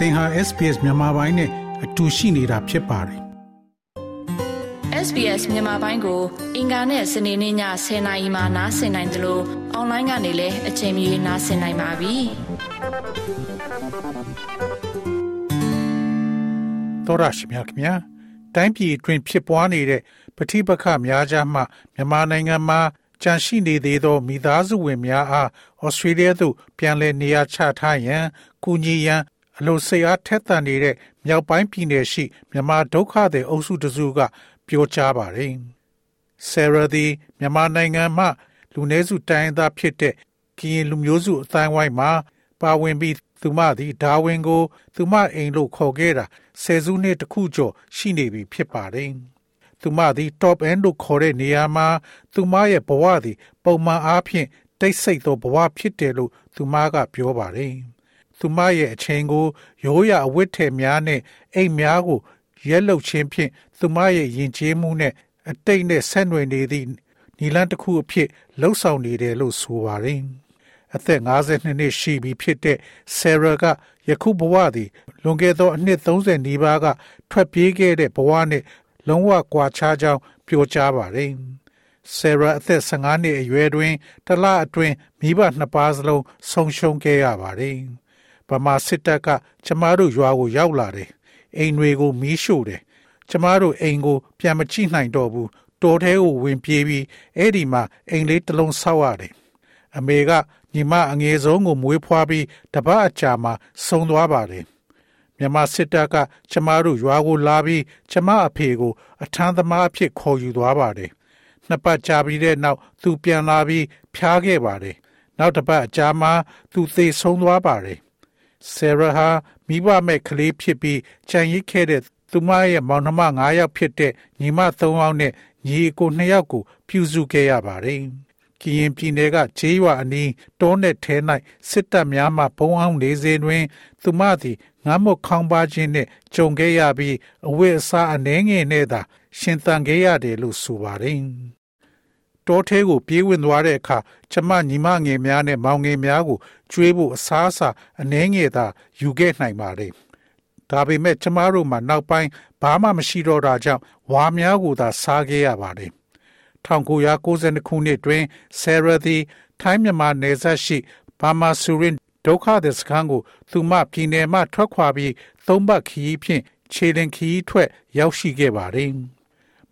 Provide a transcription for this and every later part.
သင်ဟာ SPS မြန်မာပိုင်းနဲ့အတူရှိနေတာဖြစ်ပါတယ် SBS မြန်မာပိုင်းကို အင်ကာနဲ့စနေနေ့ည10:00နာရီမှနားဆင်နိုင်တယ်လို့အွန်လိုင်းကနေလည်းအချိန်မီနားဆင်နိုင်ပါပြီ။သောရရှိမြခင်ဗျာတိုင်းပြည်အတွင်းဖြစ်ပွားနေတဲ့ပဋိပက္ခများကြားမှမြန်မာနိုင်ငံမှာကြန့်ရှိနေသေးသောမိသားစုဝင်များအားဩစတြေးလျသို့ပြန်လည်နေရာချထားရန်ကူညီရန် အလို့စိတ်အားထက်သန်နေတဲ့မြောက်ပိုင်းပြည်နယ်ရှိမြန်မာဒုက္ခသည်အုပ်စုတစုက ပြောကြားပါတယ်။ဆယ်ရာဒီမြန်မာနိုင်ငံမှ လူနည်းစုတိုင်းသားဖြစ်တဲ့ကရင်လူမျိုးစုအတိုင်းဝိုင်းမှာ ပါဝင်ပြီးသူမသည်ဒါဝင်ကို သူမအိမ်လို့ခေါ်ခဲ့တာဆယ်စုနှစ်တခုကျော်ရှိနေပြီဖြစ်ပါတယ်။သူမသည် top end လို့ခေါ်တဲ့နေရာမှာ သူမရဲ့ဘဝသည် ပုံမှန်အားဖြင့်တိတ်ဆိတ်သောဘဝဖြစ်တယ်လို့သူမကပြောပါတယ်။ သူမရဲ့အချိန်ကိုရိုးရာအဝတ်ထည်များနဲ့အိမ်များကိုရက်လုတ်ခြင်းဖြင့်သူမရဲ့ယဉ်ကျေးမှုနဲ့အတိတ်နဲ့ဆက်နွယ်နေသည့်နီလန်းတစ်ခုအဖြစ်လှုပ်ဆောင်နေတယ်လို့ဆိုပါတယ်။အသက်52နှစ်ရှိပြီဖြစ်တဲ့ဆယ်ရာကယခုဘဝသည်လွန်ခဲ့သောအနှစ်30နီးပါးကထွက်ပြေးခဲ့တဲ့ဘဝနဲ့လုံးဝကွာခြားကြောင်းပြောကြားပါတယ်။ဆယ်ရာအသက်15နှစ်အရွယ်တွင်တလအတွင်းမိဘနှစ်ပါးစလုံးဆုံးရှုံးခဲ့ရပါတယ်။ ဗမာစစ်တပ်ကကျမတို့ရွာကိုရောက်လာတယ်အိမ်တွေကိုမီးရှို့တယ်ကျမတို့အိမ်ကို ပြန်မကြည့်နိုင်တော့ဘူးတော်ထဲကိုဝင်ပြေးပြီးအဲ့ဒီမှာအိမ်လေးတစ်လုံးဆောက်ရတယ်အမေကညီမအငယ်ဆုံးကိုမွေးဖွားပြီးတပတ်အကြာမှာဆုံးသွားပါတယ်မြန်မာစစ်တပ်ကကျမတို့ရွာကိုလာပြီးကျမအဖေကို အထမ်းသမားအဖြစ်ခေါ်ယူသွားပါတယ်နှစ်ပတ်ကြာပြီးတဲ့နောက်သူပြန်လာပြီးဖျားခဲ့ပါတယ်နောက်တစ်ပတ်အကြာမှာသူသေဆုံးသွားပါတယ် ဆယ်ရာဟာမိဘမဲ့ကလေးဖြစ်ပြီးခြံရိပ်ခဲ့တဲ့သူမရဲ့မောင်နှမ9ယောက်ဖြစ်တဲ့ညီမ3ယောက်နဲ့ညီအကို2ယောက်ကိုပြုစုခဲ့ရပါတယ်။ကရင်ပြည်နယ်ကဂျေးရွာအနီးတောနဲ့ထဲ၌စစ်တပ်များမှဘုံအောင်နေစဉ်တွင် သူမသည်ငါးမုတ်ခေါင်းပါခြင်းနှင့်ကြုံခဲ့ရပြီးအဝတ်အစားအနှဲငယ်နဲ့သာရှင်သန်ခဲ့ရတယ်လို့ဆိုပါတယ်။ တောထဲကိုပြေးဝင်သွားတဲ့အခါကျမညီမငယ်များနဲ့မောင်ငယ်များကိုကျွေးဖို့အစားအစာအနှဲငယ်သာယူခဲ့နိုင်ပါတယ်။ဒါပေမဲ့ကျမတို့မှနောက်ပိုင်းဘာမှမရှိတော့တာကြောင့်ဝါများကိုသာစားခဲ့ရပါတယ်။1992ခုနှစ်တွင်ဆယ်ရာသည်ထိုင်းမြန်မာနယ်စပ်ရှိဘာမာဆူရင်ဒုက္ခသည်စခန်းကိုသူမပြည်နယ်မှထွက်ခွာပြီးသုံးပတ်ခရီးဖြင့်ခြေလင်ခရီးထွက်ရောက်ရှိခဲ့ပါတယ်။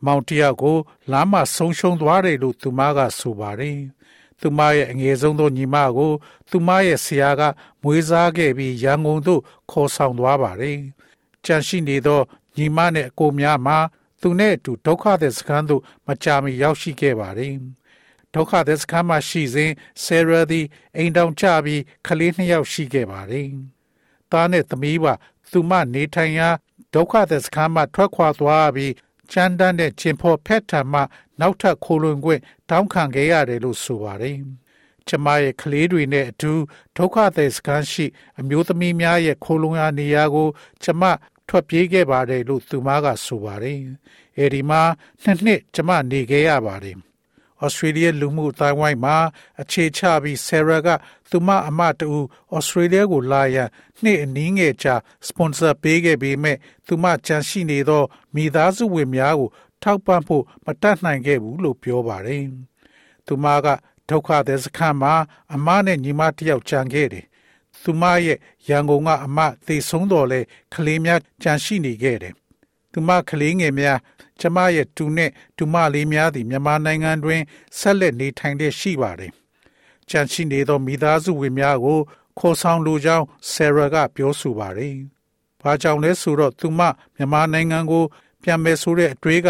မောင်တယောက်ကိုလမ်းမှာဆုံးရှုံးသွားတယ်လို့သူမကဆိုပါတယ်။သူမရဲ့အငယ်ဆုံးသောညီမကို သူမရဲ့ဆရာက မွေးစားခဲ့ပြီးရန်ကုန်သို့ခေါ်ဆောင်သွားပါတယ်။ကြံရှိနေသောညီမနဲ့အကိုများမှာသူနဲ့အတူဒုက္ခသည်စခန်းသို့မကြာမီရောက်ရှိခဲ့ပါတယ်။ဒုက္ခသည်စခန်းမှာရှိစဉ်ဆယ်ရာသည်အိမ်တောင်ကျပြီးကလေးနှစ်ယောက်ရှိခဲ့ပါတယ်။သားနဲ့သမီးပါသူမနေထိုင်ရာဒုက္ခသည်စခန်းမှထွက်ခွာသွားပြီး ချမ်းတန်းတဲ့ချင်းဖော်ဖက်ထံမှနောက်ထပ်ခိုးလွန်ခွင့်တောင်းခံခဲ့ရတယ်လို့ဆိုပါတယ်။ကျမရဲ့ကလေးတွေနဲ့အတူဒုက္ခသည်စခန်းရှိ အမျိုးသမီးများရဲ့ခိုးလွန်ရာနေရာကို ကျမထွက်ပြေးခဲ့ပါတယ်လို့သူမကဆိုပါတယ်။အဲဒီမှာနှစ်နှစ်ကျမနေခဲ့ရပါတယ်။ ဩစတြေးလျလူမှုအတိုင်းဝိုင်းမှာအခြေချပြီးဆယ်ရာကသူမအမတူဩစတြေးလျကိုလာရန်နှစ်အနည်းငယ်ကြာစပွန်ဆာပေးခဲ့ပေမဲ့သူမကြန့်ရှိနေသောမိသားစုဝင်များကို ထောက်ပံ့ဖို့မတတ်နိုင်ခဲ့ဘူးလို့ပြောပါတယ်။သူမကဒုက္ခသည်စခန်းမှာအမနဲ့ညီမတယောက်ကြံခဲ့တယ်။သူမရဲ့ရန်ကုန်ကအမသေဆုံးတော်လဲကလေးများကြံရှိနေခဲ့တယ်။ သူမကလေးငယ်များကျမရဲ့တူနဲ့တူမလေးများသည်မြန်မာနိုင်ငံတွင်ဆက်လက်နေထိုင်တဲ့ရှိပါတယ်။ကြံရှိနေသောမိသားစုဝင်များကို ခေါ်ဆောင်လိုကြောင်းဆယ်ရာကပြောဆိုပါတယ်။ဘာကြောင့်လဲဆိုတော့သူမမြန်မာနိုင်ငံကို ပြန်မယ်ဆိုတဲ့အတွေးက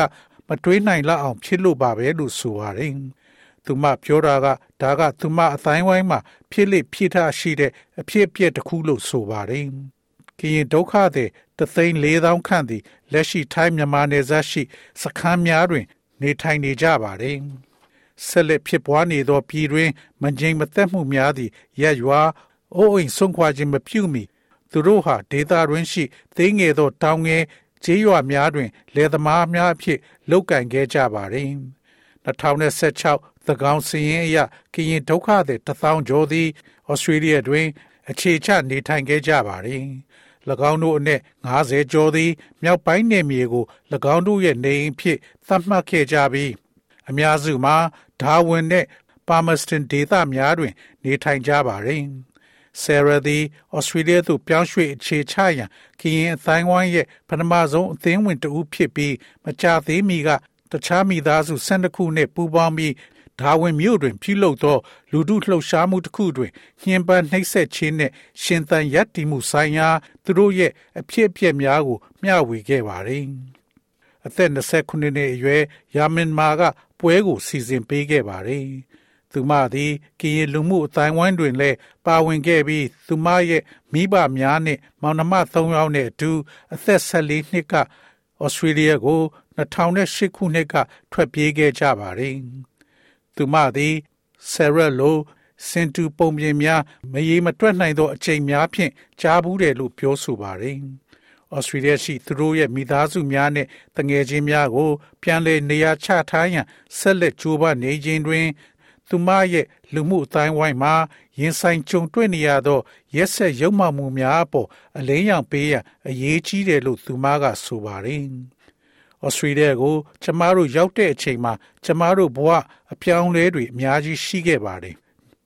မတွေးနိုင်လောက်အောင်ဖြစ်လို့ပါပဲလို့ဆိုပါတယ်။သူမပြောတာကဒါကသူမအတိုင်းဝိုင်းမှာဖြစ်လိဖြစ်ထားရှိတဲ့အဖြစ်အပျက်တစ်ခုလို့ဆိုပါတယ်။ ကရင်ဒုက္ခသည်တသိန်း၄000ခန့်သည်လက်ရှိထိုင်းမြန်မာနယ်စပ်ရှိစခန်းများတွင် နေထိုင်နေကြပါတယ်။ဆက်လက်ဖြစ်ပွားနေသောပြည်တွင်မငြိမ်မသက်မှုများသည့်ရက်ရွာအိုးအိမ်ဆုံးခွာခြင်းမပြုမီသူတို့ဟာဒေသတွင်ရှိသိငယ်သောတောင်ငယ်ကျေးရွာများတွင်လယ်သမားများအဖြစ်လုပ်ကင်ခဲ့ကြပါတယ်။2016သကောင်စရင်အရကရင်ဒုက္ခသည်တထောင်ကျော်သည်ဩစတြေးလျတွင် အခြေချနေထိုင်ခဲ့ကြပါတယ်။၎ င်းတို့အနက်90ကျော်သည်မြောက်ပိုင်းနယ်မြေကို၎င်းတို့ရဲ့နေအိမ်ဖြစ်သတ်မှတ်ခဲ့ကြပြီးအများစုမှာဒါဝင်နဲ့ပါမစတင်ဒေသများတွင် နေထိုင်ကြပါသည်ဆယ်ရာသည်ဩစတြေးလျသို့ပြောင်းရွှေ့အခြေချရန်ကရင်အတိုင်းဝိုင်းရဲ့ပထမဆုံးအသင်းဝင်တဦးဖြစ်ပြီးမကြသေးမီကတခြားမိသားစု12ခုနှင့်ပူးပေါင်းပြီး ဒါဝင်မြို့တွင်ပြုလုပ်သော လူထုလှုပ်ရှားမှုတစ်ခုတွင်ညှဉ်းပန်းနှိပ်စက်ခြင်းနှင့်ရှင်သန်ရပ်တည်မှုဆိုင်ရာသူတို့ရဲ့အဖြစ်အပျက်များကို မျှဝေခဲ့ပါသည်။အသက်29နှစ်အရွယ်ယာမင်မာက ပွဲကိုစီစဉ်ပေးခဲ့ပါတယ်။သူမသည်ကရင်လူမှုအတိုင်းဝိုင်းတွင်လည်းပါဝင်ခဲ့ပြီးသူမရဲ့မိဘများနှင့်မောင်နှမ၃ယောက်နှင့်အတူအသက်14နှစ်ကဩစတြေးလျကို2008ခုနှစ်ကထွက်ပြေးခဲ့ကြပါတယ်။ သူမသည်ဆယ်ရက်လိုစင်တူပုံပြင်များမရေမတွက်နိုင်သောအချိန်များဖြင့်ကြားဘူးတယ်လို့ပြောဆိုပါတယ်။ဩစတြေးလျရှိသူတို့ရဲ့မိသားစုများနဲ့တငယ်ချင်းများကို ပြန်လည်နေရာချထားရန်ဆက်လက်ကြိုးပမ်းနေခြင်းတွင် သူမရဲ့လူမှုအတိုင်းဝိုင်းမှာရင်ဆိုင်ကြုံတွေ့နေရသောရက်ဆက်ရုံမှမှုများအပေါ်အလင်းရောင်ပေးရန်အရေးကြီးတယ်လို့သူမကဆိုပါတယ်။ ဩစတြေးလျကို ကျမတို့ရောက်တဲ့အချိန်မှာ ကျမတို့ဘဝအပြောင်းလဲတွေအများကြီးရှိခဲ့ပါတယ်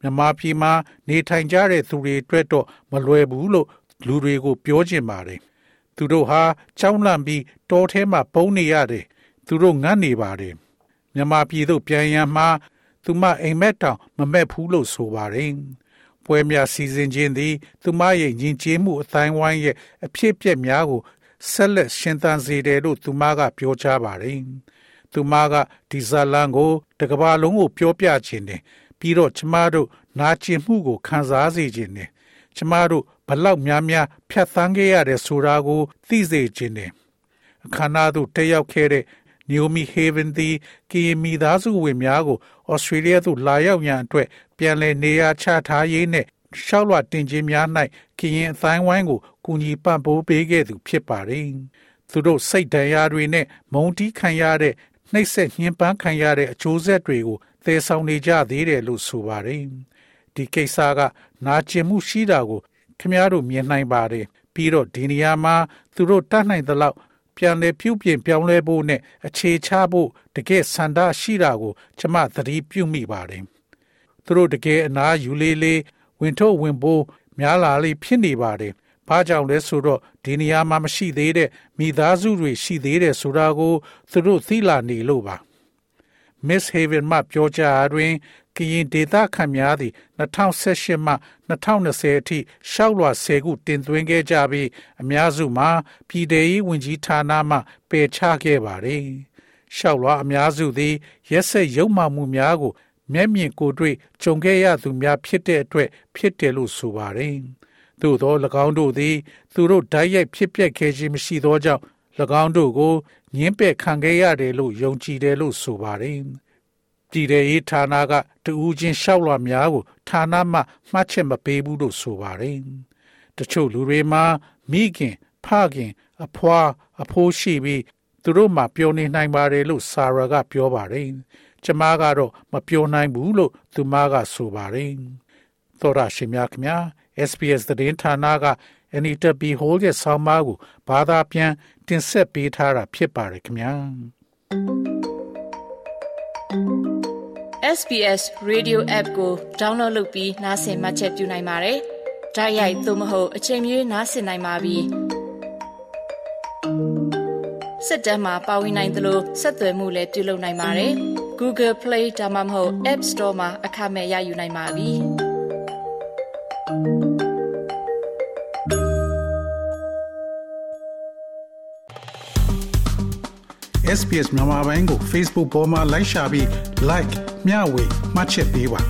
မြန်မာပြည်မှာနေထိုင်ကြတဲ့သူတွေအတွက်တော့မလွယ်ဘူးလို့လူတွေကိုပြောချင်ပါတယ်သူတို့ဟာကြောင်းလန့်ပြီးတောထဲမှာပုန်းနေရတယ်သူတို့ငတ်နေပါတယ်မြန်မာပြည်သို့ပြန်ရန်မှာသူမအိမ်မက်တောင်မမက်ဘူးလို့ဆိုပါတယ်ပွဲများစီစဉ်ခြင်းသည် သူမရဲ့ယဉ်ကျေးမှုအတိုင်းဝိုင်းရဲ့အဖြစ်အပျက်များကို ဆက်လက်ရှင်သန်စေတယ်လို့သူမကပြောကြားပါတယ်။သူမကဒီဇာလန်ကိုတကဘာလုံးကိုပြောပြခြင်းတယ်ပြီးတော့ကျမတို့နာကျင်မှုကိုခံစားစေခြင်းတယ်ကျမတို့ဘလောက်များများဖြတ်သန်းခဲ့ရတယ်ဆိုတာကိုသိစေခြင်းတယ်အခမ်းအနားသို့တက်ရောက်ခဲ့တဲ့ Naomi Haven သည်ကီမီသားစုဝင်များကိုဩစတြေးလျသို့လာရောက်ရန်အတွက်ပြန်လည်နေရာချထားရေးနဲ့ ရှောက်လွှတ်တင်ခြင်းများ၌ကရင်အတိုင်းဝိုင်းကိုကူညီပံ့ပိုးပေးခဲ့သူဖြစ်ပါတယ်။သူတို့စိတ်ဒဏ်ရာတွေနဲ့မုန်းတီးခံရတဲ့နှိပ်စက်ညှဉ်းပန်းခံရတဲ့အကျိုးဆက်တွေကိုသယ်ဆောင်နေကြသေးတယ်လို့ဆိုပါတယ်။ဒီကိစ္စကနာကျင်မှုရှိတာကိုခင်ဗျားတို့မြင်နိုင်ပါတယ်။ပြီးတော့ဒီနေရာမှာသူတို့တတ်နိုင်သလောက်ပြန်လဲပြုပြင်ပြောင်းလဲဖို့နဲ့အခြေချဖို့တကယ်ဆန္ဒရှိတာကိုကျွန်မသတိပြုမိပါတယ်။သူတို့တကယ်အနာယူလေးလေး ဝင်ထုတ်ဝင်ပိုးများလာလိဖြစ်နေပါတယ်။ဘာကြောင့်လဲဆိုတော့ဒီနေရာမှာမရှိသေးတဲ့မိသားစုတွေရှိသေးတယ်ဆိုတာကိုသူတို့သိလာနေလို့ပါ။ Miss Haven မှပြောကြားတွင်ကရင်ဒေတာခန့်များသည်2018မှ2020အထိရှောက်လွှာ10ခုတင်သွင်းခဲ့ကြပြီးအများစုမှာပြည်ထောင်ရေးဝန်ကြီးဌာနမှပယ်ချခဲ့ပါတယ်။ရှောက်လွှာအများစုသည်ရက်ဆက်ရုံမှမှုများကို မျက်မြင်ကိုယ်တွေ့ကြုံခဲ့ရသူများဖြစ်တဲ့အတွက်ဖြစ်တယ်လို့ဆိုပါတယ်။သို့သော၎င်းတို့သည် သူတို့ဓာတ်ရိုက်ဖြစ်ပျက်ခဲ့ခြင်းမရှိသောကြောင့်၎င်းတို့ကိုညှင်းပယ်ခံခဲ့ရတယ်လို့ယုံကြည်တယ်လို့ဆိုပါတယ်။ပြည်ထောင်ရေးဌာနကတူဦးချင်းလျှောက်လွှာများကိုဌာနမှမှတ်ချက်မပေးဘူးလို့ဆိုပါတယ်။တချို့လူတွေမှာမိခင်ဖခင် အဖွာအဖိုးရှိပြီးသူတို့မှပြောနေနိုင်ပါတယ်လို့ဆာရာကပြောပါတယ်။ ကျမကတော့မပြောနိုင်ဘူးလို့သူမကဆိုပါတယ်။သောရရှိမြခင်များ SPS သတင်းဌာနက Anita B. Hall ရဲ့ဆောင်းပါးကိုဘာသာပြန်တင်ဆက်ပေးထားတာဖြစ်ပါတယ်ခင်ဗျာ။ SPS Radio App ကို download လုပ်ပြီးနားဆင်မှတ်ချက်ပြုနိုင်ပါတယ်။ဒါရိုက်သို့မဟုတ်အချိန်မြေးနားဆင်နိုင်ပါပြီ။စစ်တမ်းမှာပါဝင်နိုင်သလိုဆက်သွယ်မှုလည်းပြုလုပ်နိုင်ပါတယ်။ Google Play ဒါမှမဟုတ် App Store မှာအခမဲ့ရယူနိုင်ပါပြီ။ SPS မြန်မာပိုင်းကို Facebook ပေါ်မှာ like ရှာပြီး like မျှဝေမှတ်ချက်ပေးပါ